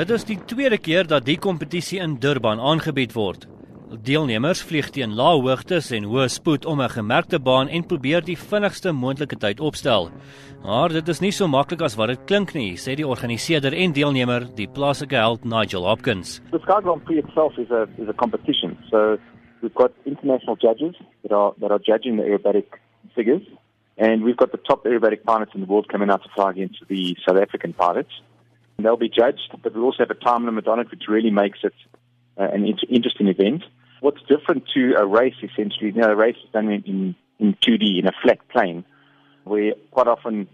Dit is die tweede keer dat die kompetisie in Durban aangebied word. Deelnemers vlieg teen lae hoogtes en hoë spoed om 'n gemerkte baan en probeer die vinnigste moontlike tyd opstel. Maar dit is nie so maklik as wat dit klink nie, sê die organiseerder en deelnemer, die plaaslike held Nigel Hopkins. The Sky Grand Prix itself is a is a competition. So we've got international judges that are that are judging the aerobatic figures and we've got the top aerobatic pilots in the world coming out to fly against the South African pilots. They'll be judged, but we also have a time limit on it which really makes it uh, an interesting event. What's different to a race essentially, you know, a race is done in, in, in 2D in a flat plane, where quite often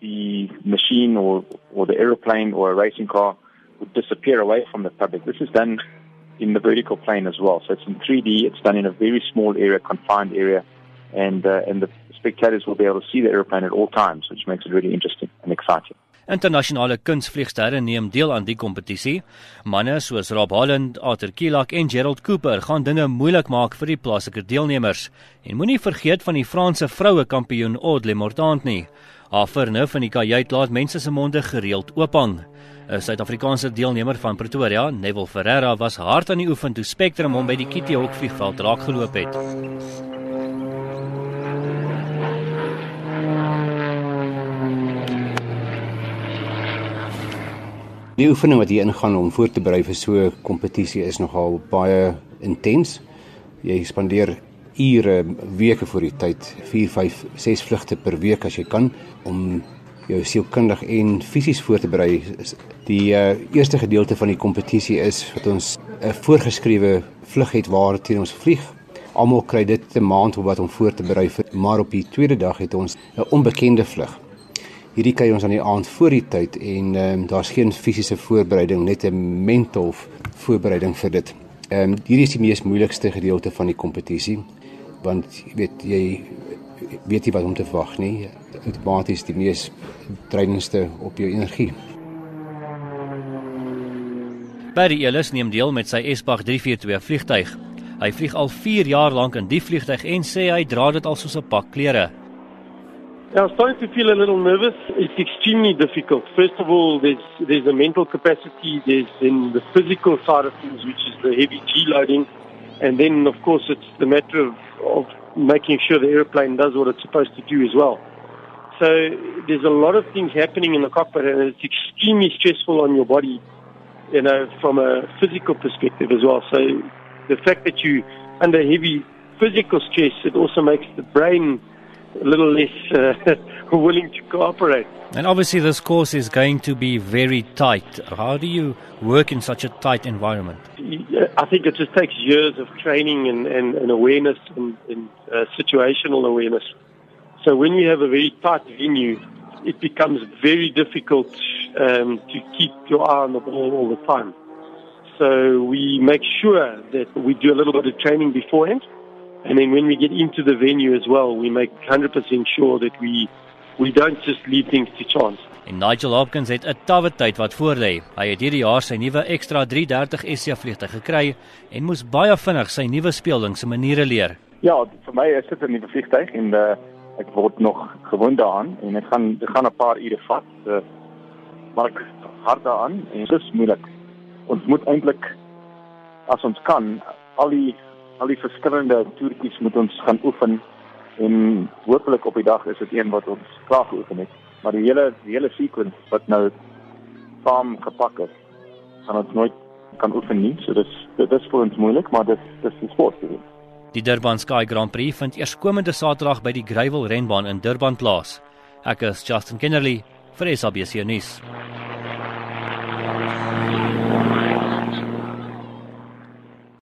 the machine or, or the aeroplane or a racing car would disappear away from the public. This is done in the vertical plane as well. So it's in 3D, it's done in a very small area, confined area, and, uh, and the spectators will be able to see the aeroplane at all times, which makes it really interesting and exciting. Internasionale kunstvliegsterre neem deel aan die kompetisie. Manne soos Rob Holland, Arthur Kilak en Gerald Cooper gaan dinge moeilik maak vir die plaaslike deelnemers. En moenie vergeet van die Franse vroue kampioen Audley Mortant nie. Haar vernuf in die kajuit laat mense se monde gereeld oophang. 'n Suid-Afrikaanse deelnemer van Pretoria, Neville Ferreira, was hard aan die oefen toe Spectrum hom by die Kitty Hawk vliegveld raakgeloop het. Die oefening wat hier ingaan om voor te berei vir so 'n kompetisie is nogal baie intens. Jy spandeer ure, weke voor die tyd, 4, 5, 6 vlugte per week as jy kan om jou sielkundig en fisies voor te berei. Die uh, eerste gedeelte van die kompetisie is wat ons 'n voorgeskrewe vlug het waar teen ons vlieg. Almal kry dit 'n maand om wat om voor te berei vir, maar op die tweede dag het ons 'n onbekende vlug hierdie kry ons aan die aand voor die tyd en ehm um, daar's geen fisiese voorbereiding net 'n mental voorbereiding vir dit. Ehm um, hierdie is die mees moeilikste gedeelte van die kompetisie want jy weet jy weet nie wat om te verwag nie. Outomaties die mees dreinendste op jou energie. Barry Ellis neem deel met sy Sbach 342 vliegtyg. Hy vlieg al 4 jaar lank in die vliegtyg en sê hy dra dit al soos 'n pak klere. I'm starting to feel a little nervous. It's extremely difficult. First of all, there's there's a mental capacity. There's then the physical side of things, which is the heavy G loading, and then of course it's the matter of of making sure the airplane does what it's supposed to do as well. So there's a lot of things happening in the cockpit, and it's extremely stressful on your body, you know, from a physical perspective as well. So the fact that you under heavy physical stress, it also makes the brain a little less uh, willing to cooperate. And obviously, this course is going to be very tight. How do you work in such a tight environment? I think it just takes years of training and, and, and awareness and, and uh, situational awareness. So when you have a very tight venue, it becomes very difficult um, to keep your eye on the ball all the time. So we make sure that we do a little bit of training beforehand. And then when we get into the venue as well, we make 100% sure that we we don't just leave things to chance. En Nigel Hopkins het 'n tawwe tyd wat voorlê. Hy het hierdie jaar sy nuwe Extra 330 SC vliegtuig gekry en moes baie vinnig sy nuwe speelding se maniere leer. Ja, vir my is dit 'n nuwe vliegtuig en uh, ek word nog gewoond daaraan en dit gaan dit gaan 'n paar ure vat. Uh, maar ek hard daaraan en dit is moeilik. Ons moet eintlik as ons kan al die al die verskillende toertjies moet ons gaan oefen en hopelik op die dag is dit een wat ons klaar geoefen het. Maar die hele die hele sequence wat nou saam gepak is, gaan ons nooit kan oefen nie. So dis dit is vir ons moeilik, maar dit dis die sport vir ons. Die Durban Sky Grand Prix vind eers komende Saterdag by die Gravel renbaan in Durban plaas. Ek is Justin Kennerly vir SABC nuus.